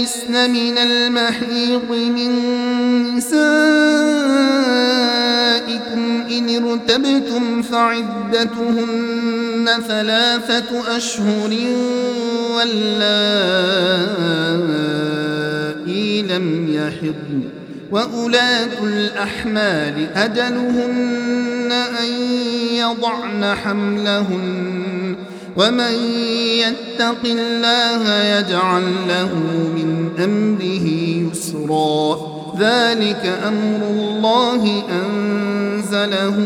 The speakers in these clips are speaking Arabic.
يئسن من المحيض من نسائكم إن ارتبتم فعدتهن ثلاثة أشهر واللائي لم يحضن وأولاة الأحمال أجلهن أن يضعن حملهن ومن يتق الله يجعل له من أمره يسرا ذلك أمر الله أنزله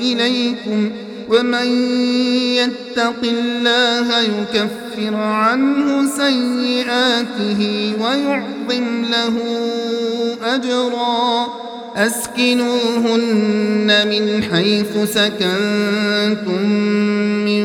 إليكم ومن يتق الله يكفر عنه سيئاته ويعظم له أجرا أسكنوهن من حيث سكنتم من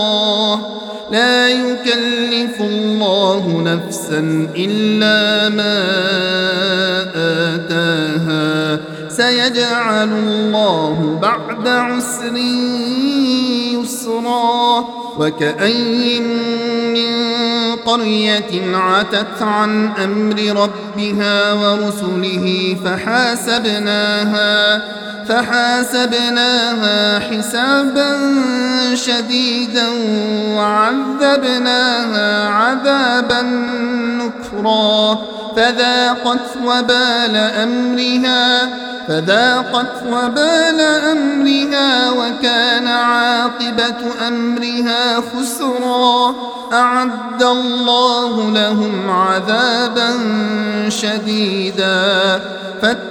لا يكلف الله نفسا إلا ما آتاها. سيجعل الله بعد عسر يسرا وكأي من قرية عتت عن أمر ربها ورسله فحاسبناها فحاسبناها حسابا شديدا وعذبناها عذابا نكرا. فذاقت وبال أمرها فذاقت وبال أمرها وكان عاقبة أمرها خسرا. أعد الله لهم عذابا شديدا. فاتقوا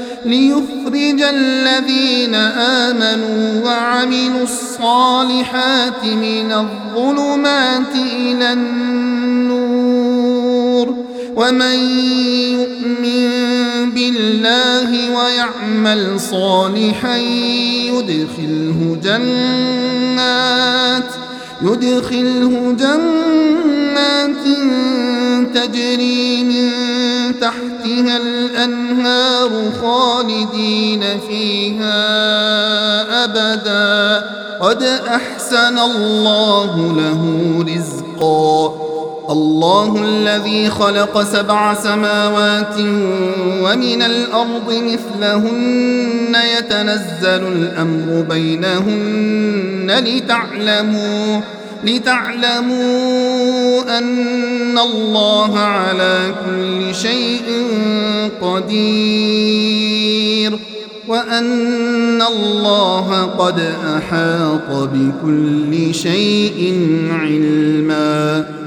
ليخرج الذين آمنوا وعملوا الصالحات من الظلمات إلى النور. ومن يؤمن بالله ويعمل صالحا يدخله جنات يدخله جنات تجري من تحتها الأنهار خالدين فيها أبدا. قد أحسن الله له رزقا. الله الذي خلق سبع سماوات ومن الأرض مثلهن. يتنزل الأمر بينهن لتعلموا لتعلموا أن الله على كل شيء قدير وأن الله قد أحاط بكل شيء علمًا